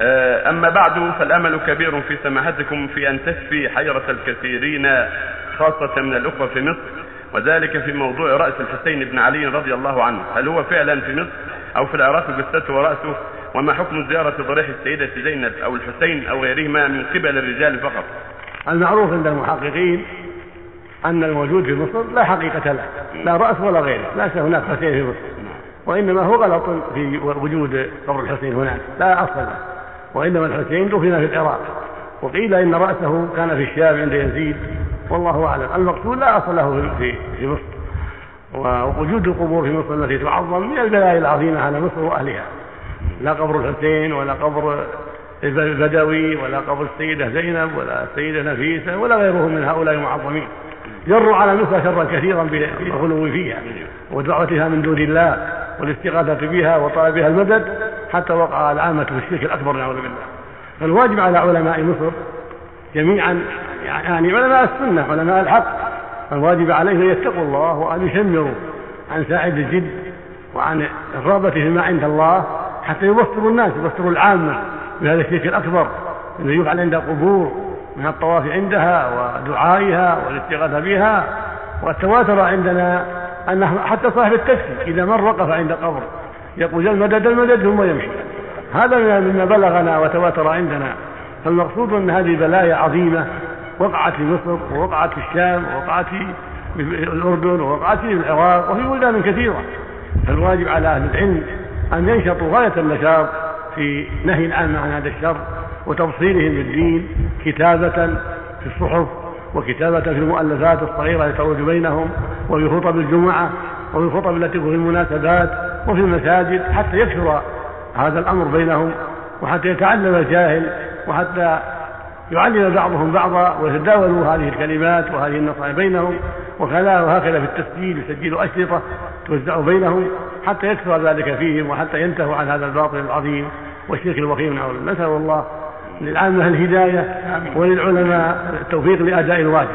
آه، أما بعد فالأمل كبير في سماحتكم في أن تشفي حيرة الكثيرين خاصة من الأخوة في مصر وذلك في موضوع رأس الحسين بن علي رضي الله عنه. هل هو فعلا في مصر أو في العراق جثته ورأسه؟ وما حكم زيارة ضريح السيدة زينب أو الحسين أو غيرهما من قبل الرجال فقط؟ المعروف عند المحققين أن الموجود في مصر لا حقيقة له لا رأس ولا غيره ليس هناك حسين في مصر. وإنما هو غلط في وجود قبر الحسين هناك لا أصل له. وإنما الحسين دفن في العراق. وقيل إن رأسه كان في الشام عند يزيد. والله أعلم. المقتول لا أصل له في في مصر. ووجود القبور في مصر التي تعظم من البلايا العظيمة على مصر وأهلها. لا قبر الحسين ولا قبر البدوي ولا قبر السيدة زينب ولا السيدة نفيسة ولا غيرهم من هؤلاء المعظمين. جروا على مصر شرا كثيرا بالغلو فيها ودعوتها من دون الله. والاستغاثة بها وطلبها المدد حتى وقع العامة في الشرك الأكبر نعوذ بالله. فالواجب على علماء مصر جميعا يعني علماء السنة علماء الحق الواجب عليهم أن يتقوا الله وأن يشمروا عن ساعد الجد وعن الرغبة فيما عند الله حتى يبصروا الناس يبصروا العامة بهذا الشرك الأكبر الذي يفعل عند القبور من الطواف عندها ودعائها والاستغاثة بها والتواتر عندنا أنه حتى صاحب التكسي إذا من وقف عند قبر يقول المدد المدد ثم يمشي. هذا مما بلغنا وتواتر عندنا. فالمقصود أن هذه بلايا عظيمة وقعت في مصر ووقعت في الشام ووقعت في الأردن ووقعت في العراق وفي بلدان كثيرة. فالواجب على أهل العلم أن ينشطوا غاية النشاط في نهي العامة عن هذا الشر وتبصيرهم بالدين كتابة في الصحف وكتابة في المؤلفات الصغيرة التي تروج بينهم وفي خطب الجمعة وفي الخطب التي في المناسبات وفي المساجد حتى يكثر هذا الأمر بينهم وحتى يتعلم الجاهل وحتى يعلم بعضهم بعضا ويتداولوا هذه الكلمات وهذه النصائح بينهم وكذا وهكذا في التسجيل يسجلوا أشرطة توزع بينهم حتى يكثر ذلك فيهم وحتى ينتهوا عن هذا الباطل العظيم والشرك الوخيم نسأل الله للعامة الهداية وللعلماء التوفيق لأداء الواجب.